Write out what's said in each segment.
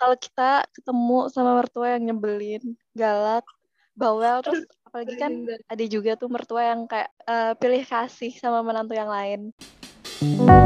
kalau kita ketemu sama mertua yang nyebelin, galak, bawel, terus apalagi kan ada juga tuh mertua yang kayak uh, pilih kasih sama menantu yang lain. suami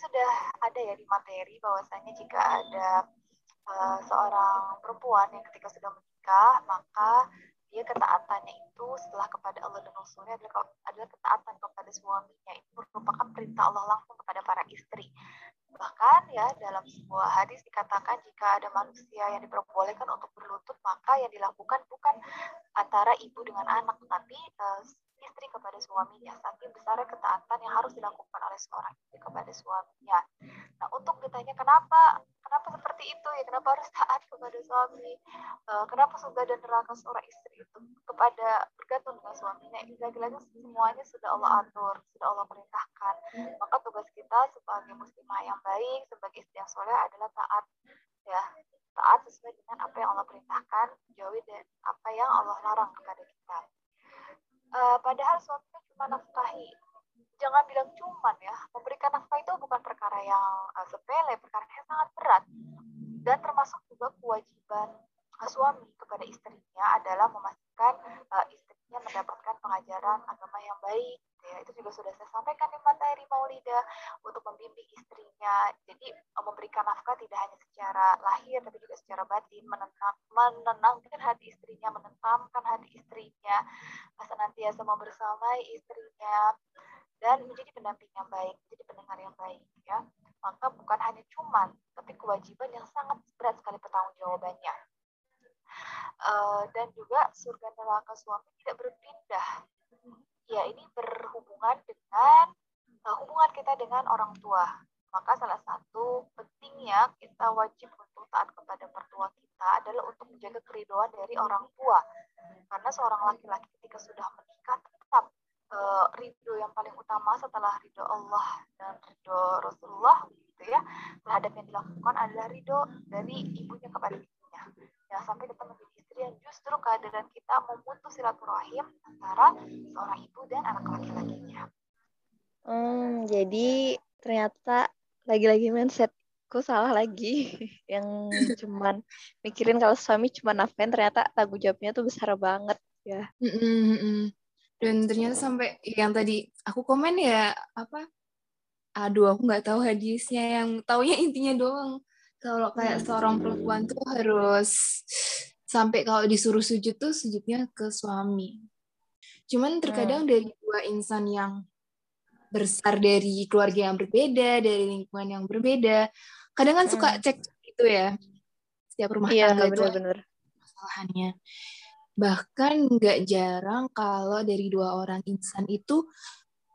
sudah ada ya di materi bahwasanya jika ada uh, seorang perempuan yang ketika sudah menikah maka dia ketaatannya itu setelah kepada Allah dan Rasulnya adalah, adalah ketaatan kepada suaminya. Itu merupakan perintah Allah langsung kepada para istri. Bahkan ya dalam sebuah hadis dikatakan jika ada manusia yang diperbolehkan untuk berlutut maka yang dilakukan bukan antara ibu dengan anak tapi uh, istri kepada suaminya. Saking besar ketaatan yang harus dilakukan oleh seorang istri kepada suaminya. Nah untuk ditanya kenapa kenapa seperti itu ya kenapa harus taat kepada suami? Uh, kenapa surga dan neraka seorang istri itu kepada bergantung dengan suaminya? Lagi-lagi semuanya sudah Allah atur, sudah Allah perintahkan. Maka tugas kita sebagai muslimah yang baik, sebagai istri yang soleh adalah taat ya taat sesuai dengan apa yang Allah perintahkan, jauhi dan apa yang Allah larang kepada kita. Uh, padahal suaminya cuma nafkahi. Jangan bilang cuman ya, memberikan nafkah itu bukan perkara yang uh, sepele, perkara yang sangat berat. Dan termasuk juga kewajiban uh, suami kepada istrinya adalah memastikan uh, istrinya mendapatkan pengajaran agama yang baik, ya itu juga sudah saya sampaikan di materi Maulida untuk membimbing istrinya. Jadi eh, memberikan nafkah tidak hanya secara lahir tapi juga secara batin menenang, menenangkan hati istrinya menentamkan hati istrinya. Senantiasa membersamai istrinya dan menjadi pendamping yang baik menjadi pendengar yang baik ya. Maka bukan hanya cuman tapi kewajiban yang sangat berat sekali pertanggungjawabannya. Uh, dan juga surga neraka suami tidak berpindah ya ini berhubungan dengan uh, hubungan kita dengan orang tua. Maka salah satu pentingnya kita wajib untuk taat kepada mertua kita adalah untuk menjaga keridoan dari orang tua. Karena seorang laki-laki ketika sudah menikah tetap uh, ridho yang paling utama setelah ridho Allah dan ridho Rasulullah gitu ya terhadap yang dilakukan adalah ridho dari ibunya kepada ibunya. Ya sampai kita menjadi yang justru kehadiran kita memutus silaturahim antara seorang ibu dan anak laki-lakinya. Hmm, jadi ternyata lagi-lagi mindsetku salah lagi yang cuman mikirin kalau suami cuma nafkain ternyata tanggung jawabnya tuh besar banget ya. Dan ternyata sampai yang tadi aku komen ya apa? Aduh aku nggak tahu hadisnya yang taunya intinya doang. Kalau kayak seorang perempuan tuh harus sampai kalau disuruh sujud tuh sujudnya ke suami. Cuman terkadang hmm. dari dua insan yang besar dari keluarga yang berbeda, dari lingkungan yang berbeda, kadang kan hmm. suka cek gitu ya. Setiap rumah iya, tangga itu bener. masalahannya. Bahkan nggak jarang kalau dari dua orang insan itu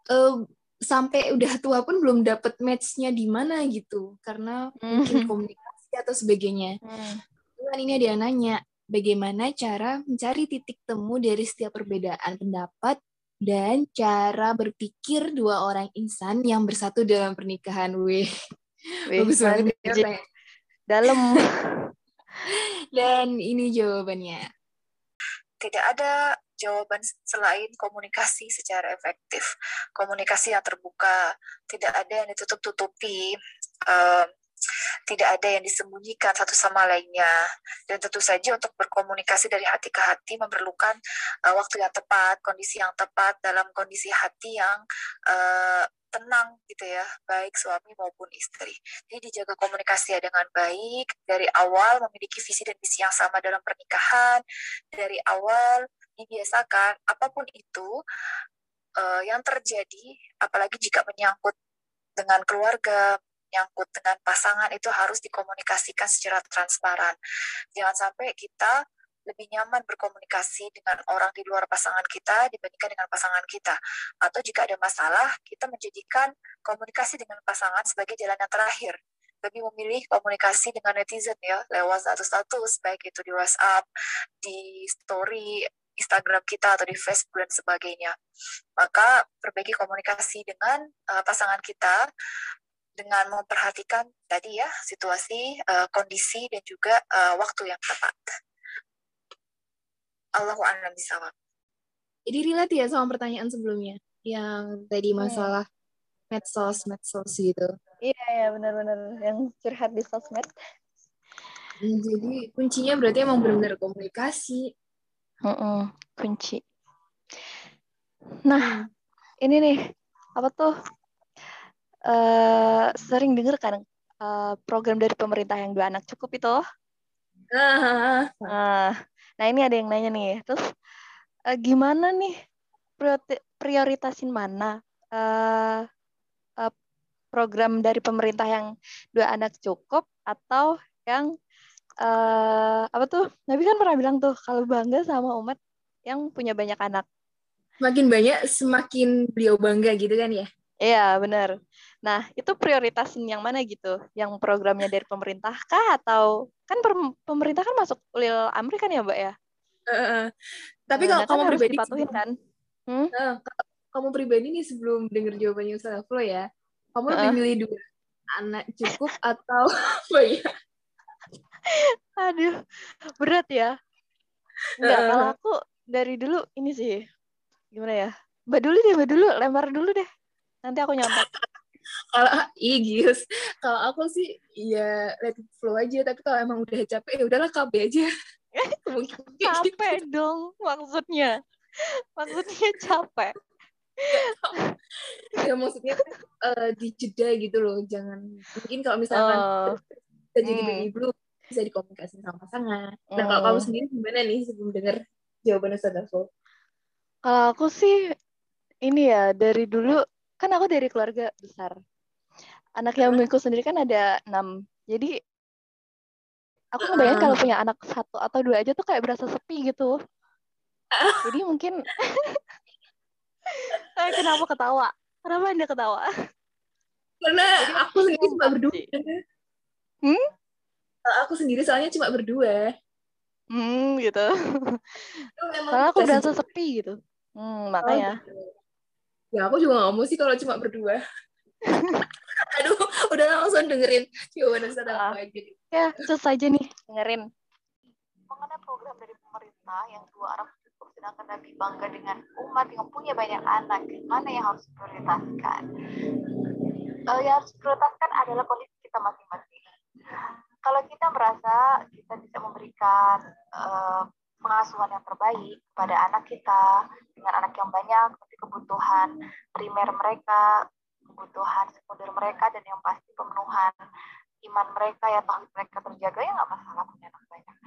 uh, sampai udah tua pun belum dapet matchnya di mana gitu, karena hmm. mungkin komunikasi atau sebagainya. Hmm. Cuman ini dia nanya, bagaimana cara mencari titik temu dari setiap perbedaan pendapat dan cara berpikir dua orang insan yang bersatu dalam pernikahan. Wih, bagus banget ya. Dalam. dan ini jawabannya. Tidak ada jawaban selain komunikasi secara efektif. Komunikasi yang terbuka, tidak ada yang ditutup-tutupi. Um, tidak ada yang disembunyikan satu sama lainnya. Dan tentu saja untuk berkomunikasi dari hati ke hati memerlukan uh, waktu yang tepat, kondisi yang tepat dalam kondisi hati yang uh, tenang gitu ya, baik suami maupun istri. Jadi dijaga komunikasi ya dengan baik, dari awal memiliki visi dan misi yang sama dalam pernikahan, dari awal dibiasakan apa pun itu uh, yang terjadi, apalagi jika menyangkut dengan keluarga, menyangkut dengan pasangan itu harus dikomunikasikan secara transparan. Jangan sampai kita lebih nyaman berkomunikasi dengan orang di luar pasangan kita dibandingkan dengan pasangan kita. Atau jika ada masalah, kita menjadikan komunikasi dengan pasangan sebagai jalan yang terakhir. Lebih memilih komunikasi dengan netizen ya, lewat status-status, baik itu di WhatsApp, di story, Instagram kita atau di Facebook dan sebagainya. Maka perbaiki komunikasi dengan uh, pasangan kita dengan memperhatikan tadi ya situasi, uh, kondisi dan juga uh, waktu yang tepat. Allahu a'lam bishawab. Jadi relate ya sama pertanyaan sebelumnya yang tadi hmm. masalah hmm. medsos medsos gitu. Iya ya benar-benar yang curhat di sosmed. Jadi kuncinya berarti emang benar-benar komunikasi. Uh -uh, kunci. Nah, ini nih apa tuh uh, sering dengar kan uh, program dari pemerintah yang dua anak cukup itu. Uh, uh, nah ini ada yang nanya nih, terus uh, gimana nih prioritasin mana uh, uh, program dari pemerintah yang dua anak cukup atau yang uh, apa tuh Nabi kan pernah bilang tuh kalau bangga sama umat yang punya banyak anak. Semakin banyak semakin beliau bangga gitu kan ya? Iya, benar. Nah, itu prioritasin yang mana gitu? Yang programnya dari pemerintah kah atau kan pemerintah kan masuk ulil amri kan ya, Mbak ya? Uh, tapi nah, kalau kamu kan pribadi dipatuhin kan? Hmm? Uh, kamu pribadi nih sebelum dengar jawabannya Ustaz Flo ya, kamu lebih uh. milih dua anak cukup atau apa ya? Aduh, berat ya. Enggak, uh. kalau aku dari dulu ini sih. Gimana ya? Mbak dulu deh, Mbak dulu, lempar dulu deh. Nanti aku nyontek. kalau iya Gius, kalau aku sih ya let it flow aja. Tapi kalau emang udah capek ya udahlah KB aja. capek gitu. dong maksudnya. Maksudnya capek. ya maksudnya uh, dijeda gitu loh jangan mungkin kalau misalkan oh. kita jadi hmm. baby blue bisa dikomunikasi sama pasangan nah kalau kamu hmm. sendiri gimana nih sebelum dengar jawaban Ustaz Kalau aku sih ini ya dari dulu kan aku dari keluarga besar. Anak yang memiliki sendiri kan ada enam. Jadi aku ngebayangin kalau punya anak satu atau dua aja tuh kayak berasa sepi gitu. Jadi mungkin eh, kenapa ketawa? Kenapa anda ketawa? Karena aku sendiri cuma berdua. hmm? aku sendiri soalnya cuma berdua. Hmm gitu. Karena aku berasa sepi gitu. Hmm makanya. oh, gitu ya aku juga gak mau sih kalau cuma berdua. Aduh udah langsung dengerin jawaban Ustaz uh, apa aja ya terus aja nih dengerin. Mengenai program dari pemerintah yang dua arah cukup sedangkan Nabi bangga dengan umat yang punya banyak anak? Mana yang harus diprioritaskan? Uh, yang harus diprioritaskan adalah kondisi kita masing-masing. Kalau kita merasa kita bisa memberikan uh, pengasuhan yang terbaik pada anak kita dengan anak yang banyak tapi kebutuhan primer mereka kebutuhan sekunder mereka dan yang pasti pemenuhan iman mereka ya tauhid mereka terjaga ya nggak masalah punya anak banyak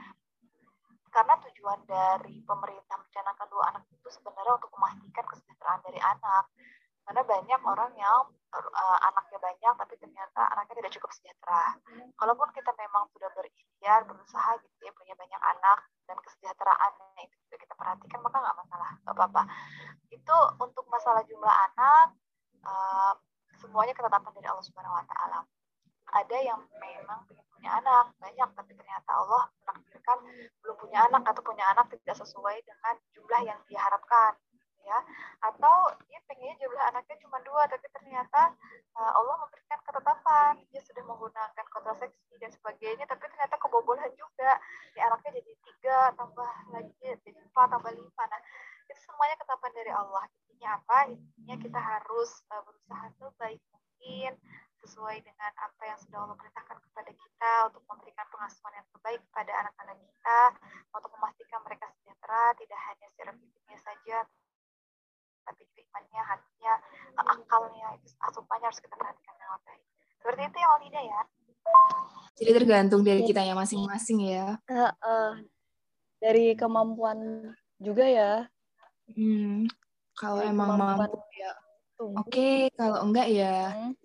karena tujuan dari pemerintah mencanangkan dua anak itu sebenarnya untuk memastikan kesejahteraan dari anak karena banyak orang yang uh, anaknya banyak tapi ternyata anaknya tidak cukup sejahtera. Kalaupun kita memang sudah berikhtiar, berusaha gitu ya punya banyak anak dan kesejahteraannya itu juga kita perhatikan maka nggak masalah, nggak apa-apa. Itu untuk masalah jumlah anak uh, semuanya ketetapan dari Allah Subhanahu Wa Taala. Ada yang memang punya anak banyak tapi ternyata Allah menakdirkan belum punya anak atau punya anak tidak sesuai dengan jumlah yang diharapkan ya. Atau dia pengennya jumlah anaknya cuma dua tapi ternyata uh, Allah memberikan ketetapan. Dia sudah menggunakan kontrasepsi dan sebagainya tapi ternyata kebobolan juga. Di anaknya jadi tiga tambah lagi jadi empat tambah lima. Nah itu semuanya ketetapan dari Allah. Intinya apa? Intinya kita harus uh, berusaha sebaik mungkin sesuai dengan apa yang sudah Allah perintahkan kepada kita untuk memberikan pengasuhan yang terbaik kepada anak-anak kita untuk memastikan mereka sejahtera tidak hanya secara fisiknya saja tapi juga imannya, hatinya, akalnya, itu asupannya harus kita perhatikan dengan baik. Seperti itu ya Walida ya. Jadi tergantung dari kita ya masing-masing ya. Uh, uh, dari kemampuan juga ya. Hmm, kalau dari emang mampu ya. Oke, okay, kalau enggak ya hmm.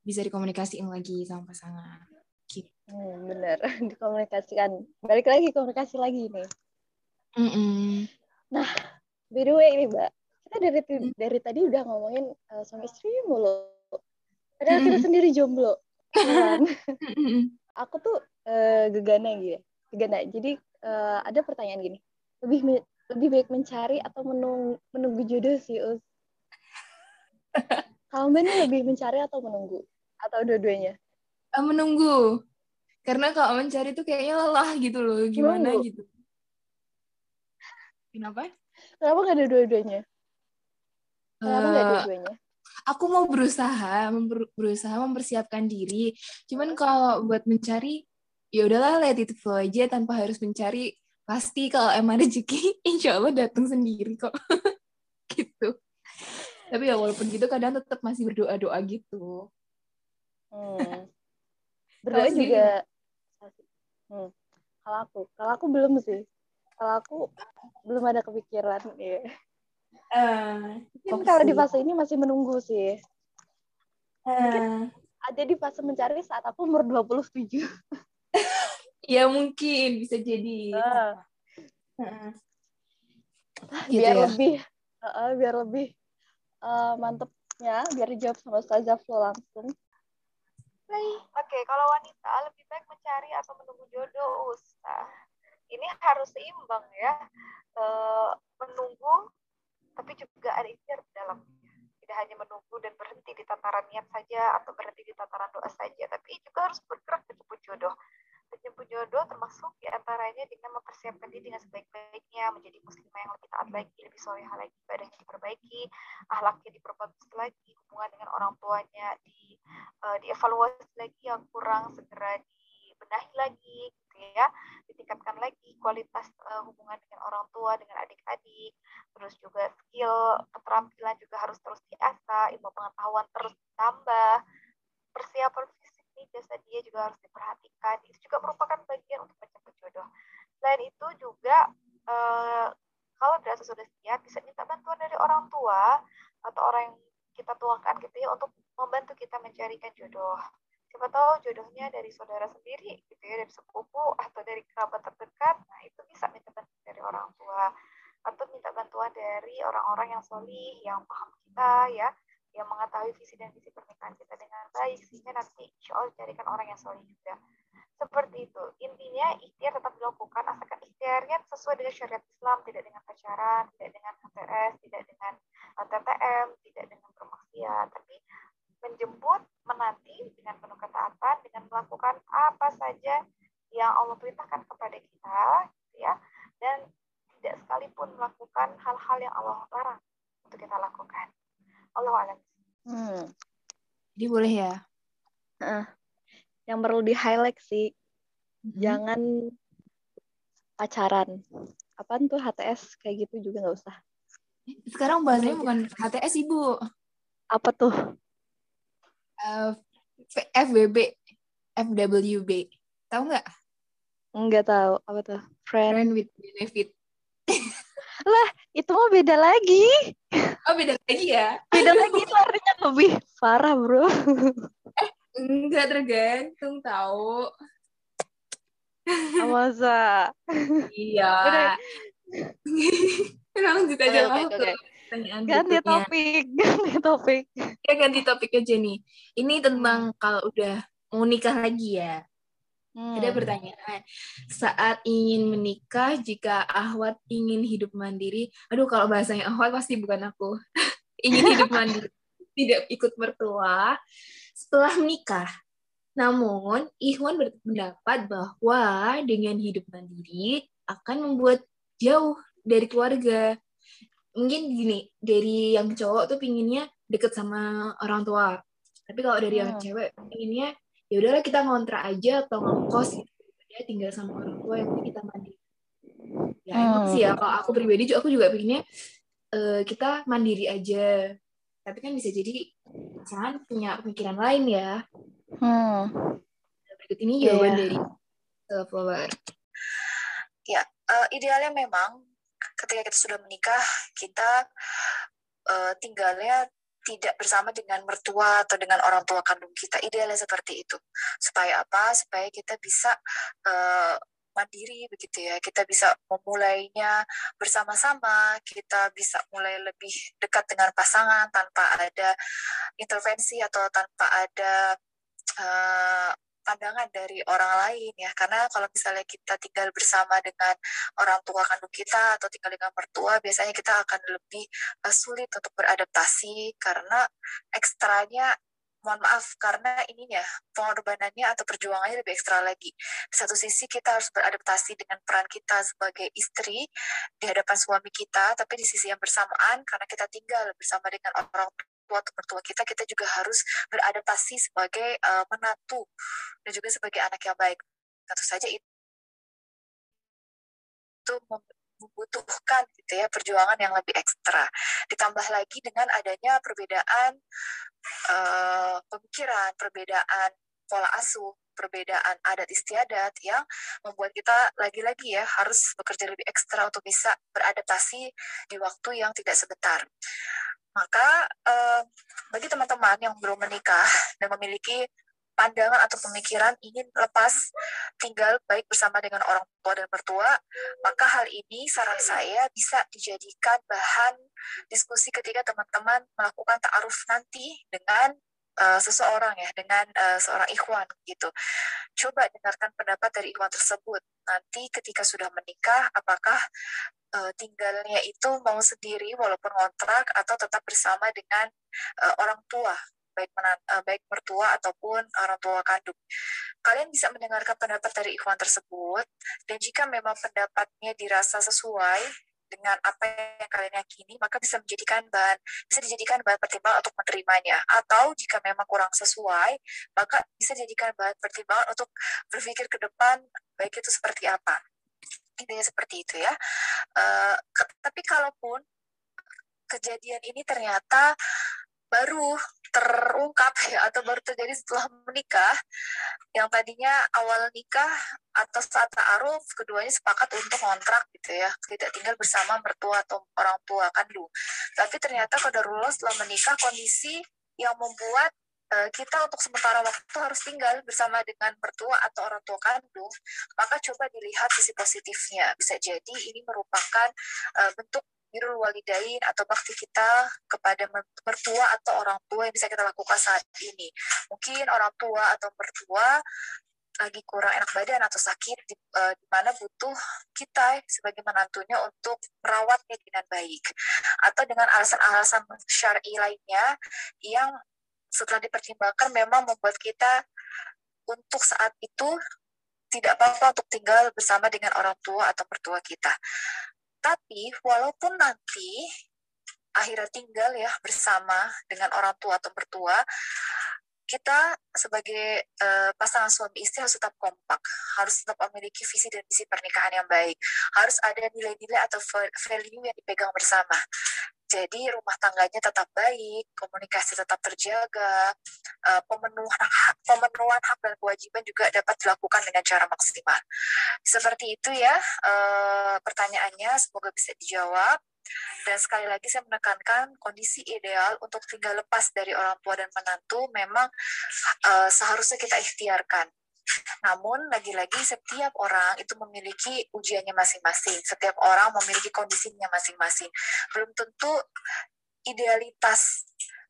bisa dikomunikasiin lagi sama pasangan. Gitu. Hmm, bener, dikomunikasikan. Balik lagi komunikasi lagi nih. Mm-mm. Nah, by the way nih, Mbak. Kita dari dari tadi udah ngomongin uh, suami istri mulu. Padahal kita sendiri jomblo. Kan? Aku tuh uh, gegana gitu. ya. Gegana. Jadi uh, ada pertanyaan gini. Lebih lebih baik mencari atau menunggu, menunggu jodoh sih, Us? Kalau Mbak lebih mencari atau menunggu? Atau dua-duanya? menunggu. Karena kalau mencari tuh kayaknya lelah gitu loh. Gimana menunggu. gitu. Kenapa? Kenapa nggak ada dua-duanya? Kenapa uh, dua-duanya? Aku mau berusaha, memper, berusaha mempersiapkan diri. Cuman kalau buat mencari, ya udahlah let it flow aja tanpa harus mencari. Pasti kalau emang rezeki, insya Allah datang sendiri kok. gitu. Tapi ya walaupun gitu kadang tetap masih berdoa-doa gitu. Hmm. Berdoa juga. Hmm. Kalau aku, kalau aku belum sih. Kalau aku belum ada kepikiran. ya. Uh, Mungkin kalau di fase ini masih menunggu sih. Uh, ada di fase mencari saat aku umur 27. ya mungkin bisa jadi. Uh. Uh. Gitu biar ya? lebih uh, biar lebih uh, mantepnya biar dijawab sama Ustazah Flo langsung. Oke, okay, kalau wanita lebih baik mencari atau menunggu jodoh, Ustaz ini harus seimbang ya e, menunggu tapi juga ada ikhtiar di dalamnya tidak hanya menunggu dan berhenti di tataran niat saja atau berhenti di tataran doa saja tapi juga harus bergerak menjemput jodoh. Menjemput jodoh termasuk di antaranya dengan mempersiapkan diri dengan sebaik-baiknya menjadi muslimah yang lebih taat lagi lebih soleh lagi ibadahnya diperbaiki ahlaknya diperbagus lagi hubungan dengan orang tuanya di uh, dievaluasi lagi yang kurang segera dibenahi lagi gitu ya. Ditingkatkan lagi kualitas uh, hubungan dengan orang tua dengan adik-adik. Terus juga skill keterampilan juga harus terus diasah ilmu pengetahuan terus ditambah. Persiapan fisik nih jasa dia juga harus diperhatikan. Itu juga merupakan bagian untuk mencapai jodoh. Selain itu juga uh, kalau dirasa sudah siap bisa minta bantuan dari orang tua atau orang yang kita tuangkan gitu ya untuk membantu kita mencarikan jodoh siapa tahu jodohnya dari saudara sendiri gitu ya dari sepupu atau dari kerabat terdekat. Nah itu bisa minta bantuan dari orang tua atau minta bantuan dari orang-orang yang solih yang paham kita ya yang mengetahui visi dan visi pernikahan kita dengan baik sehingga nanti insya Allah carikan orang yang solih juga. Seperti itu. Intinya ikhtiar tetap dilakukan asalkan ikhtiarnya sesuai dengan syariat Islam tidak dengan pacaran tidak dengan HTS tidak dengan TTM tidak dengan bermaksiat tapi menjemput, menanti dengan penuh ketaatan, dengan melakukan apa saja yang Allah perintahkan kepada kita, gitu ya, dan tidak sekalipun melakukan hal-hal yang Allah larang untuk kita lakukan. Allah alam. Hmm. Jadi boleh ya? Uh, yang perlu di highlight sih, hmm. jangan pacaran. Apaan tuh HTS kayak gitu juga nggak usah. Sekarang bahasanya bukan HTS ibu. Apa tuh? Uh, eh, FBB, FWB. Tahu nggak? Nggak tahu. Apa tuh? Friend, Friend with benefit. lah, itu mah beda lagi. Oh, beda lagi ya? Beda lagi itu artinya lebih parah, bro. eh, enggak tergantung tahu. Oh, masa? iya. Lanjut aja okay, okay, okay pertanyaan ganti berikutnya. topik ganti topik. Ya ganti topik aja nih ini tentang hmm. kalau udah mau nikah lagi ya. Hmm. ada pertanyaan. Saat ingin menikah jika ahwat ingin hidup mandiri. Aduh kalau bahasanya ahwat pasti bukan aku. Ingin hidup mandiri tidak ikut mertua setelah menikah. Namun Ikhwan berpendapat bahwa dengan hidup mandiri akan membuat jauh dari keluarga mungkin gini dari yang cowok tuh pinginnya deket sama orang tua tapi kalau dari hmm. yang cewek pinginnya ya udahlah kita ngontrak aja atau ngekos gitu dia tinggal sama orang tua yang kita mandiri ya hmm. emang sih ya kalau aku pribadi juga aku juga pinginnya uh, kita mandiri aja tapi kan bisa jadi pasangan punya pemikiran lain ya hmm. berikut ini jawaban yeah. dari uh, follower ya uh, idealnya memang ketika kita sudah menikah kita uh, tinggalnya tidak bersama dengan mertua atau dengan orang tua kandung kita. Idealnya seperti itu. Supaya apa? Supaya kita bisa uh, mandiri begitu ya. Kita bisa memulainya bersama-sama, kita bisa mulai lebih dekat dengan pasangan tanpa ada intervensi atau tanpa ada uh, pandangan dari orang lain ya karena kalau misalnya kita tinggal bersama dengan orang tua kandung kita atau tinggal dengan mertua biasanya kita akan lebih uh, sulit untuk beradaptasi karena ekstranya mohon maaf karena ininya pengorbanannya atau perjuangannya lebih ekstra lagi. Di satu sisi kita harus beradaptasi dengan peran kita sebagai istri di hadapan suami kita, tapi di sisi yang bersamaan karena kita tinggal bersama dengan orang tua atau mertua kita, kita juga harus beradaptasi sebagai uh, menantu dan juga sebagai anak yang baik. Tentu saja itu membutuhkan gitu ya perjuangan yang lebih ekstra. Ditambah lagi dengan adanya perbedaan uh, pemikiran, perbedaan pola asuh, perbedaan adat istiadat yang membuat kita lagi-lagi ya harus bekerja lebih ekstra untuk bisa beradaptasi di waktu yang tidak sebentar. Maka uh, bagi teman-teman yang belum menikah dan memiliki pandangan atau pemikiran ingin lepas tinggal baik bersama dengan orang tua dan mertua, maka hal ini saran saya bisa dijadikan bahan diskusi ketika teman-teman melakukan ta'aruf nanti dengan uh, seseorang ya, dengan uh, seorang ikhwan gitu. Coba dengarkan pendapat dari ikhwan tersebut. Nanti ketika sudah menikah, apakah uh, tinggalnya itu mau sendiri walaupun kontrak atau tetap bersama dengan uh, orang tua baik baik mertua ataupun orang tua kandung. Kalian bisa mendengarkan pendapat dari ikhwan tersebut dan jika memang pendapatnya dirasa sesuai dengan apa yang kalian yakini, maka bisa menjadikan bahan bisa dijadikan bahan pertimbangan untuk menerimanya. Atau jika memang kurang sesuai, maka bisa dijadikan bahan pertimbangan untuk berpikir ke depan baik itu seperti apa. Intinya seperti itu ya. Uh, tapi kalaupun kejadian ini ternyata baru terungkap ya atau baru terjadi setelah menikah yang tadinya awal nikah atau saat ta'aruf keduanya sepakat untuk kontrak gitu ya tidak tinggal bersama mertua atau orang tua kandung tapi ternyata kodarullah setelah menikah kondisi yang membuat uh, kita untuk sementara waktu harus tinggal bersama dengan mertua atau orang tua kandung, maka coba dilihat sisi positifnya. Bisa jadi ini merupakan uh, bentuk birrul walidain atau bakti kita kepada mertua atau orang tua yang bisa kita lakukan saat ini. Mungkin orang tua atau mertua lagi kurang enak badan atau sakit di, uh, di mana butuh kita sebagai menantunya untuk merawatnya dengan baik atau dengan alasan-alasan syar'i lainnya yang setelah dipertimbangkan memang membuat kita untuk saat itu tidak apa-apa untuk tinggal bersama dengan orang tua atau mertua kita. Tapi walaupun nanti akhirnya tinggal ya bersama dengan orang tua atau mertua, kita sebagai uh, pasangan suami istri harus tetap kompak, harus tetap memiliki visi dan misi pernikahan yang baik, harus ada nilai-nilai atau value yang dipegang bersama. Jadi rumah tangganya tetap baik, komunikasi tetap terjaga, uh, pemenuhan hak, pemenuhan hak dan kewajiban juga dapat dilakukan dengan cara maksimal. Seperti itu ya uh, pertanyaannya, semoga bisa dijawab. Dan sekali lagi saya menekankan kondisi ideal untuk tinggal lepas dari orang tua dan menantu memang uh, seharusnya kita ikhtiarkan. Namun lagi-lagi setiap orang itu memiliki ujiannya masing-masing. Setiap orang memiliki kondisinya masing-masing. Belum tentu idealitas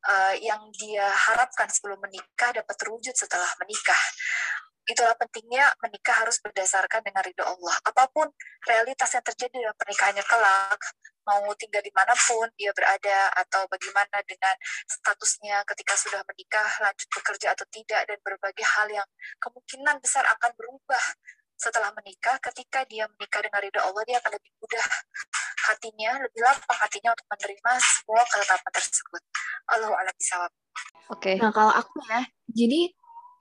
uh, yang dia harapkan sebelum menikah dapat terwujud setelah menikah itulah pentingnya menikah harus berdasarkan dengan ridho Allah. Apa pun realitas yang terjadi dalam pernikahannya kelak, mau tinggal di mana pun dia berada atau bagaimana dengan statusnya ketika sudah menikah, lanjut bekerja atau tidak, dan berbagai hal yang kemungkinan besar akan berubah setelah menikah. Ketika dia menikah dengan ridho Allah, dia akan lebih mudah hatinya, lebih lapang hatinya untuk menerima semua ketetapan tersebut. Allah a'lam Oke. Okay. Nah kalau aku ya, jadi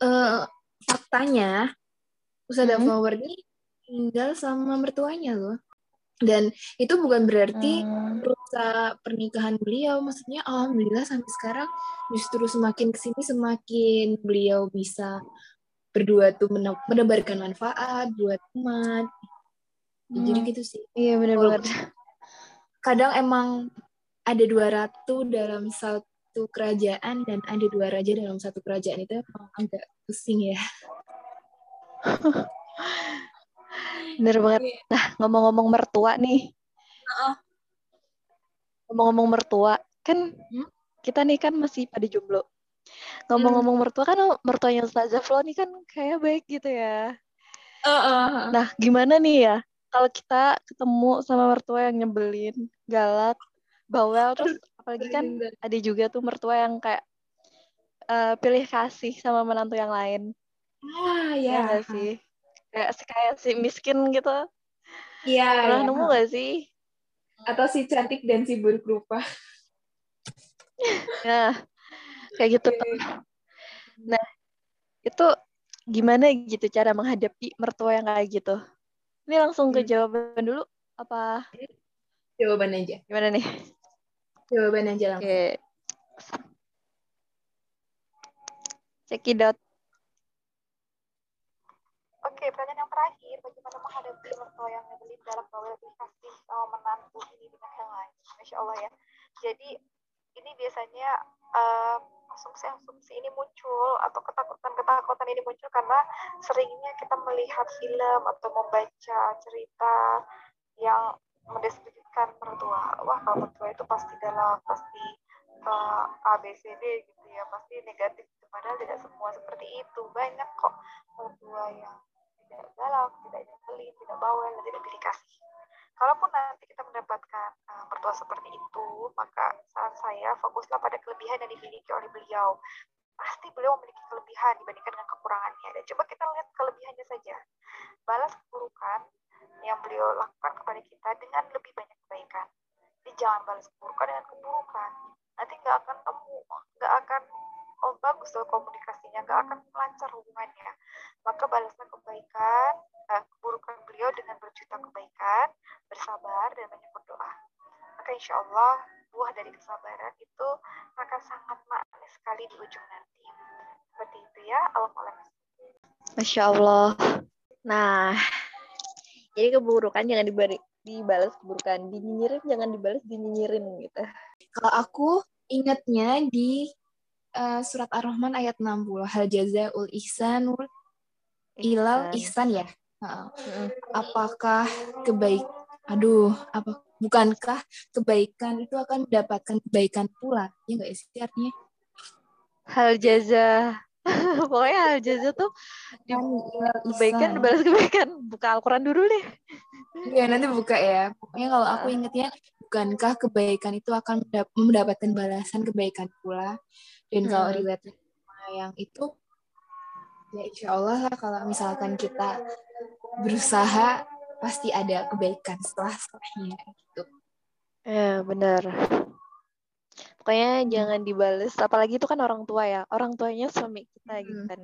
uh, faktanya Ustazah hmm. Ini tinggal sama mertuanya loh. Dan itu bukan berarti hmm. rusak pernikahan beliau. Maksudnya alhamdulillah sampai sekarang justru semakin ke sini semakin beliau bisa berdua tuh menebarkan manfaat buat umat. Hmm. Jadi gitu sih. Iya benar-benar. Kadang emang ada dua ratu dalam satu satu kerajaan dan ada dua raja dalam satu kerajaan itu agak pusing ya. Bener banget. Nah, ngomong-ngomong mertua nih. Ngomong-ngomong mertua, kan Hmm? kita nih kan masih pada jomblo. Ngomong-ngomong mertua kan mertuanya Ustazah Flo nih kan kayak baik gitu ya. Nah, gimana nih ya kalau kita ketemu sama mertua yang nyebelin, galak, bawel, terus apalagi kan ada juga tuh mertua yang kayak eh, pilih kasih sama menantu yang lain. Ah, Ya ya. sih? Kayak kayak si miskin gitu. Iya, Pernah ya. nemu nggak sih? Atau si cantik dan si buruk rupa. Nah, kayak gitu tuh. Nah, itu gimana gitu cara menghadapi mertua yang kayak gitu? Ini langsung ke Hmm. jawaban dulu apa Jawaban aja. gimana nih? Jawaban aja langsung. Oke. Cekidot. Oke, pertanyaan yang terakhir, bagaimana menghadapi mertua yang nyebelin dalam bawel lebih kasih sama menantu ini dengan yang lain? Masya Allah ya. Jadi ini biasanya em, asumsi-asumsi ini muncul atau ketakutan-ketakutan ini muncul karena seringnya kita melihat film atau membaca cerita yang mendeskripsikan mertua. Wah, kalau mertua itu pasti galak, pasti eh, A, B, C, D gitu ya, pasti negatif. Padahal tidak semua seperti itu. Banyak kok mertua yang tidak galak, tidak nyebelin, tidak bawel, tidak pilih kasih. Kalaupun nanti kita mendapatkan uh, mertua seperti itu, maka saran saya fokuslah pada kelebihan yang dimiliki oleh beliau. Pasti beliau memiliki kelebihan dibandingkan dengan kekurangannya. Dan coba kita lihat kelebihannya saja. Balas keburukan yang beliau lakukan kepada kita dengan lebih banyak kebaikan. Jadi jangan balas keburukan dengan keburukan. Nanti nggak akan nemu, nggak akan oh bagus loh komunikasinya, nggak akan lancar hubungannya. Maka balaslah kebaikan, eh, keburukan beliau dengan berjuta kebaikan, bersabar dan banyak berdoa. Maka insya Allah buah dari kesabaran itu akan sangat manis sekali di ujung nanti. Seperti itu ya, Allah Masya Allah. Nah, jadi keburukan jangan dibalik dibalas keburukan, dinyinyirin jangan dibalas dinyinyirin gitu. Kalau aku ingatnya di uh, surat Ar-Rahman ayat 60. Hal jazaul ihsanul ilal ihsan ya. Uh, apakah kebaik aduh apa bukankah kebaikan itu akan mendapatkan kebaikan pula? Ya enggak sih artinya? Hal jaza pokoknya hal jaza tuh di kebaikan dibalas kebaikan. Buka Al-Quran dulu deh. Iya nanti buka ya. Pokoknya kalau aku ingetnya bukankah kebaikan itu akan mendapatkan balasan kebaikan pula dan hmm. kalau riwayat yang itu ya insya Allah lah kalau misalkan kita berusaha pasti ada kebaikan setelah setelahnya gitu. Ya benar. Pokoknya hmm. jangan dibales, apalagi itu kan orang tua ya, orang tuanya suami kita hmm. gitu kan,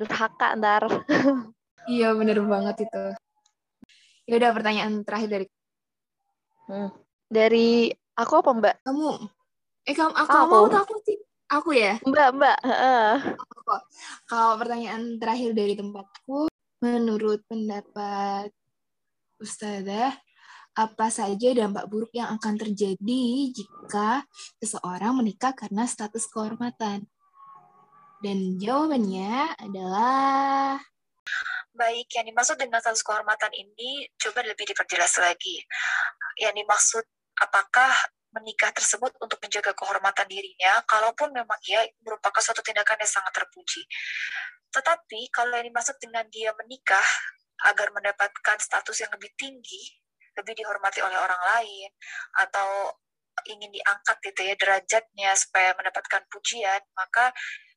durhaka ntar. iya benar banget itu. Ya udah pertanyaan terakhir dari. Hmm. Dari aku apa Mbak? Kamu. Eh kamu aku, aku. mau aku sih. Aku ya. Mbak Mbak. Uh. Kalau pertanyaan terakhir dari tempatku, menurut pendapat Ustazah, apa saja dampak buruk yang akan terjadi jika seseorang menikah karena status kehormatan? Dan jawabannya adalah Baik, yang dimaksud dengan status kehormatan ini coba lebih diperjelas lagi. Yang dimaksud apakah menikah tersebut untuk menjaga kehormatan dirinya, kalaupun memang ia merupakan suatu tindakan yang sangat terpuji. Tetapi kalau yang dimaksud dengan dia menikah agar mendapatkan status yang lebih tinggi, lebih dihormati oleh orang lain, atau ingin diangkat gitu ya derajatnya supaya mendapatkan pujian, maka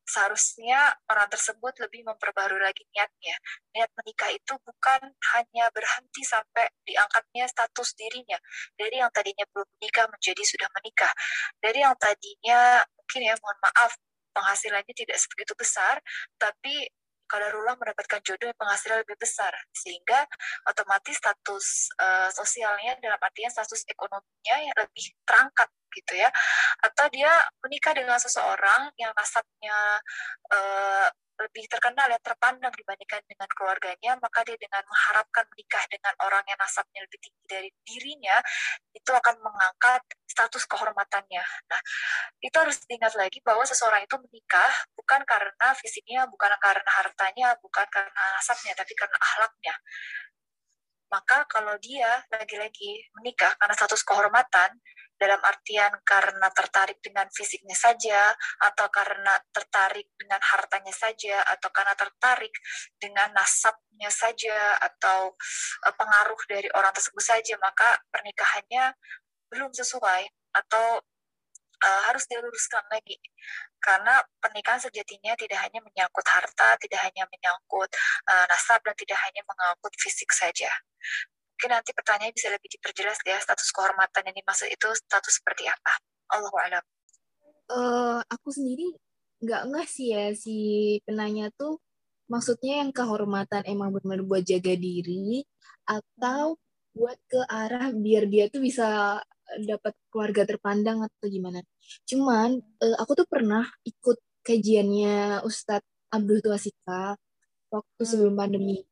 seharusnya orang tersebut lebih memperbarui lagi niatnya. Niat menikah itu bukan hanya berhenti sampai diangkatnya status dirinya. Dari yang tadinya belum menikah menjadi sudah menikah. Dari yang tadinya mungkin ya mohon maaf penghasilannya tidak sebegitu besar, tapi kadarullah mendapatkan jodoh yang penghasilan lebih besar sehingga otomatis status uh, sosialnya dalam artian status ekonominya yang lebih terangkat gitu ya. Atau dia menikah dengan seseorang yang nasabnya uh, lebih terkenal ya terpandang dibandingkan dengan keluarganya maka dia dengan mengharapkan menikah dengan orang yang nasabnya lebih tinggi dari dirinya itu akan mengangkat status kehormatannya. Nah itu harus diingat lagi bahwa seseorang itu menikah bukan karena fisiknya bukan karena hartanya bukan karena nasabnya tapi karena akhlaknya Maka kalau dia lagi-lagi menikah karena status kehormatan, dalam artian karena tertarik dengan fisiknya saja, atau karena tertarik dengan hartanya saja, atau karena tertarik dengan nasabnya saja, atau uh, pengaruh dari orang tersebut saja, maka pernikahannya belum sesuai atau uh, harus diluruskan lagi karena pernikahan sejatinya tidak hanya menyangkut harta, tidak hanya menyangkut uh, nasab dan tidak hanya menyangkut fisik saja. Mungkin nanti pertanyaan bisa lebih diperjelas ya status kehormatan yang dimaksud itu status seperti apa. Allah a'lam. Uh, aku sendiri nggak nggak sih ya si penanya tuh maksudnya yang kehormatan emang benar-benar buat jaga diri atau buat ke arah biar dia tuh bisa dapat keluarga terpandang atau gimana. Cuman uh, aku tuh pernah ikut kajiannya Ustadz Abdul Tuasika waktu hmm. sebelum pandemi.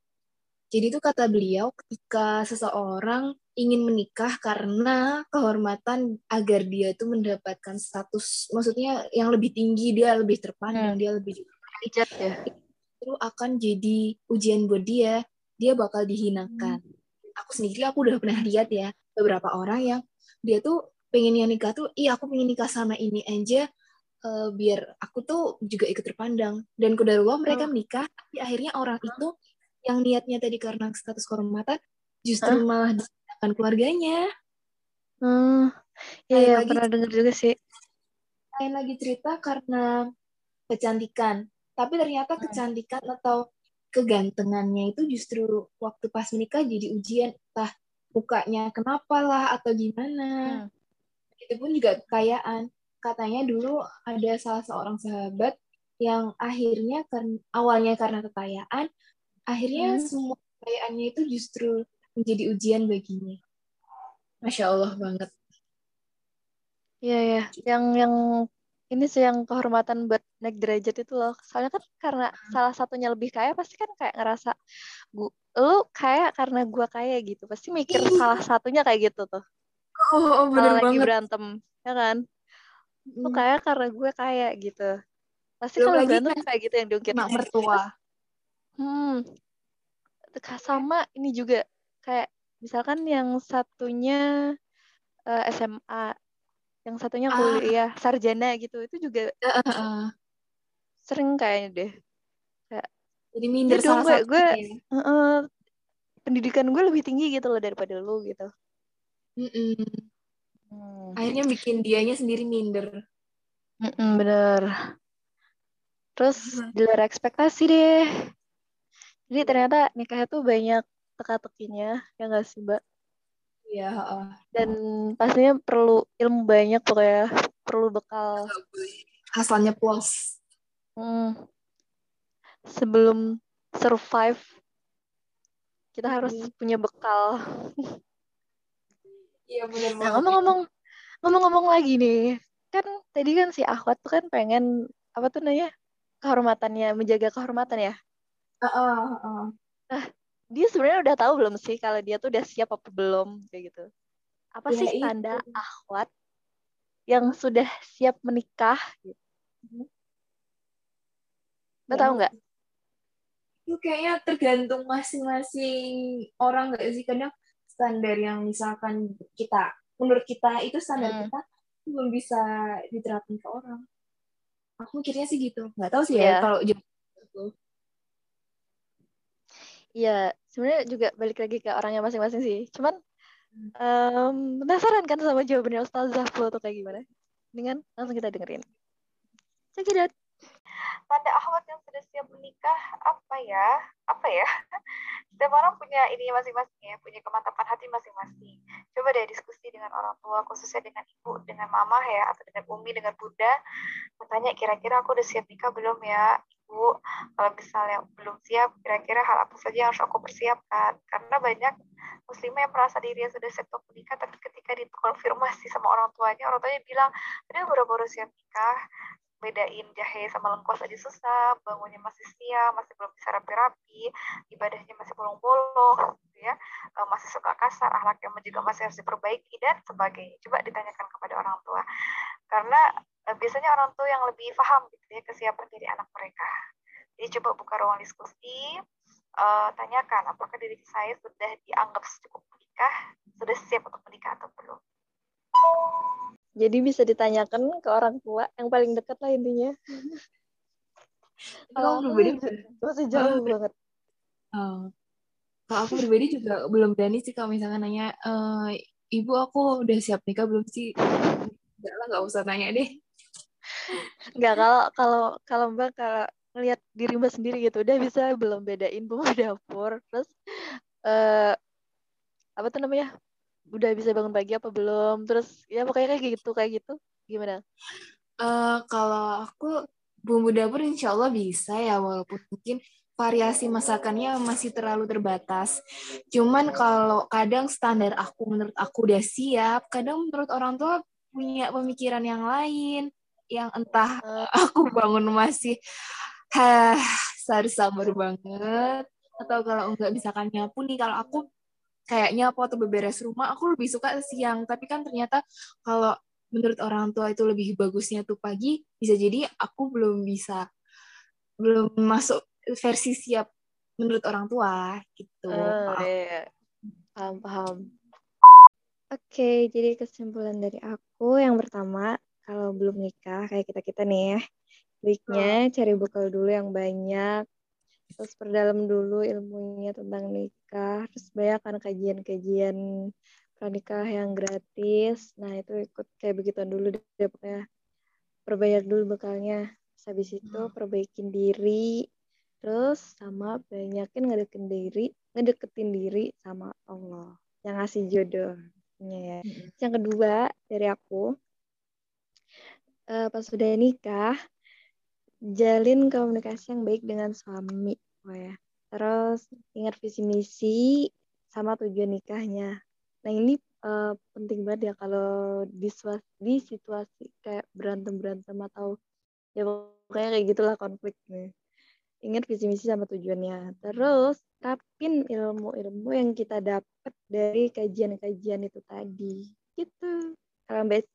Jadi itu kata beliau ketika seseorang ingin menikah karena kehormatan agar dia itu mendapatkan status maksudnya yang lebih tinggi dia lebih terpandang hmm. dia lebih derajat ya itu akan jadi ujian buat dia dia bakal dihinakan hmm. aku sendiri aku udah pernah lihat ya beberapa orang yang dia tuh pengennya nikah tuh iya aku pengen nikah sama ini aja uh, biar aku tuh juga ikut terpandang dan kedarulah mereka hmm. menikah tapi akhirnya orang hmm. itu yang niatnya tadi karena status kehormatan justru hmm. malah disediakan keluarganya hmm ya, ya pernah dengar juga sih lain lagi cerita karena kecantikan tapi ternyata hmm. kecantikan atau kegantengannya itu justru waktu pas menikah jadi ujian entah mukanya kenapa lah atau gimana. Hmm. Itu pun juga kekayaan. Katanya dulu ada salah seorang sahabat yang akhirnya kan awalnya karena kekayaan, akhirnya hmm. semua kekayaannya itu justru menjadi ujian baginya. Masya Allah banget. Iya ya, yang yang ini sih yang kehormatan buat naik derajat itu loh. Soalnya kan karena hmm. salah satunya lebih kaya pasti kan kayak ngerasa gua, lu kaya karena gua kaya gitu. Pasti mikir salah satunya kayak gitu tuh. Oh, oh bener lagi berantem, ya kan? Lu hmm. kaya karena gue kaya gitu. Pasti kalau berantem kan kayak gitu yang diungkit. Mak mertua. Hmm. Sama ini juga kayak misalkan yang satunya uh, eh, SMA yang satunya ah. kuliah ah. sarjana gitu itu juga uh, uh, uh. sering kayaknya deh kayak jadi minder ya salah gue, gue uh, uh, pendidikan gue lebih tinggi gitu loh daripada lu gitu mm -mm. Hmm. akhirnya bikin dianya sendiri minder mm -mm, bener terus uh. di luar ekspektasi deh jadi ternyata nikah itu banyak teka-tekinya ya nggak sih mbak Iya. Dan pastinya perlu ilmu banyak pokoknya, perlu bekal. Asalnya puas. Hmm. Sebelum survive, kita harus hmm. punya bekal. Iya benar nah, ngomong-ngomong, ngomong-ngomong lagi nih, kan tadi kan si Ahwat tuh kan pengen apa tuh namanya kehormatannya, menjaga kehormatan ya. Uh, uh, uh. Nah, dia sebenarnya udah tahu belum sih kalau dia tuh udah siap apa belum kayak gitu apa ya, sih tanda itu. akhwat yang sudah siap menikah gitu Lo ya, tahu nggak itu kayaknya tergantung masing-masing orang nggak sih kadang standar yang misalkan kita menurut kita itu standar hmm. kita belum bisa diterapkan ke orang aku mikirnya sih gitu nggak tahu sih yeah. ya iya. kalau Iya, sebenarnya juga balik lagi ke orangnya masing-masing sih. Cuman um, penasaran kan sama jawabannya Ustazah Flo tuh kayak gimana? Dengan langsung kita dengerin. Out. Tanda ahwat yang sudah siap menikah apa ya? Apa ya? Setiap orang punya ini masing-masing ya, punya kemantapan hati masing-masing. Coba deh diskusi dengan orang tua, khususnya dengan ibu, dengan mama ya, atau dengan umi, dengan bunda. Bertanya kira-kira aku udah siap nikah belum ya? Bu, kalau misalnya belum siap, kira-kira hal apa saja yang harus aku persiapkan? Karena banyak muslimah yang merasa dirinya sudah siap untuk menikah, tapi ketika dikonfirmasi sama orang tuanya, orang tuanya bilang, dia baru-baru siap nikah, bedain jahe sama lengkuas aja susah, bangunnya masih siang, masih belum bisa rapi-rapi, ibadahnya masih bolong-bolong, gitu ya, masih suka kasar, ahlaknya juga masih harus diperbaiki, dan sebagainya. Coba ditanyakan kepada orang tua. Karena Eh, biasanya orang tua yang lebih paham gitu ya kesiapan diri anak mereka. Jadi coba buka ruang diskusi, uh, tanyakan apakah diri saya sudah dianggap cukup menikah, sudah siap untuk menikah atau belum. Jadi bisa ditanyakan ke orang tua yang paling dekat lah intinya. Kalau pribadi masih jauh banget. Oh. Kalau aku pribadi juga belum berani sih kalau misalkan nanya, e, ibu aku udah siap nikah belum sih? Enggak lah, nggak usah nanya deh. Enggak, kalau kalau kalau Mbak kalau ngelihat diri Mbak sendiri gitu, udah bisa belum bedain bumbu dapur, terus eh apa tuh namanya? Udah bisa bangun pagi apa belum? Terus ya pokoknya kayak gitu, kayak gitu. Gimana? Uh, kalau aku bumbu dapur insya Allah bisa ya, walaupun mungkin variasi masakannya masih terlalu terbatas. Cuman kalau kadang standar aku menurut aku udah siap, kadang menurut orang tua punya pemikiran yang lain yang entah aku bangun masih harus sabar banget atau kalau enggak misalkan nyapu nih kalau aku kayak nyapu atau beberes rumah aku lebih suka siang tapi kan ternyata kalau menurut orang tua itu lebih bagusnya tuh pagi bisa jadi aku belum bisa belum masuk versi siap menurut orang tua gitu uh, iya. paham paham oke jadi kesimpulan dari aku yang pertama kalau belum nikah kayak kita kita nih ya baiknya hmm. cari bekal dulu yang banyak terus perdalam dulu ilmunya tentang nikah terus banyak kan kajian-kajian pranikah yang gratis nah itu ikut kayak begitu dulu deh pokoknya perbanyak dulu bekalnya terus habis itu hmm. perbaikin diri terus sama banyakin ngedeketin diri ngedeketin diri sama Allah yang ngasih jodohnya ya. Hmm. yang kedua dari aku uh, pas sudah nikah jalin komunikasi yang baik dengan suami oh ya. Terus ingat visi misi sama tujuan nikahnya. Nah ini uh, penting banget ya kalau di, di situasi kayak berantem berantem atau ya pokoknya kayak gitulah konflik nih ingat visi misi sama tujuannya terus terapin ilmu-ilmu yang kita dapat dari kajian-kajian itu tadi gitu kalau mbak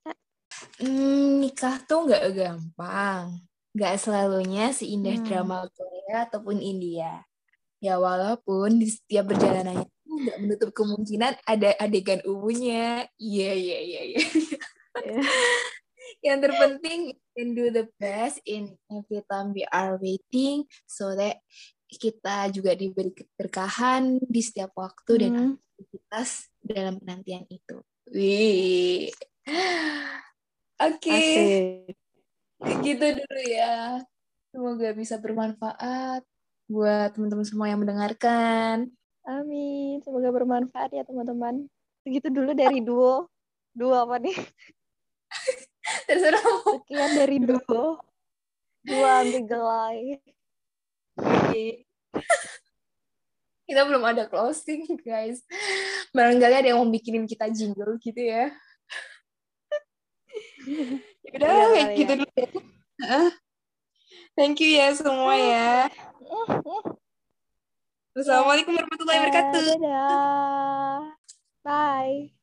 Hmm, nikah tuh nggak gampang. Nggak selalunya seindah hmm. drama Korea ataupun India. Ya walaupun di setiap perjalanannya nggak menutup kemungkinan ada adegan umunya. Iya, iya, iya, iya. Yang terpenting, can do the best in every time we are waiting so that kita juga diberi keberkahan di setiap waktu hmm. dan aktivitas dalam penantian itu. Wih. Oke. Okay. Gitu dulu ya. Semoga bisa bermanfaat buat teman-teman semua yang mendengarkan. Amin. Semoga bermanfaat ya teman-teman. Segitu dulu dari duo. Duo apa nih? Terserah. Sekian dari duo. Dua anti gelai. kita belum ada closing guys. Barangkali ada yang mau bikinin kita jingle gitu ya. Udah, kayak gitu dulu ya. Thank you ya semua ya. Assalamualaikum warahmatullahi wabarakatuh. Dadah. Bye.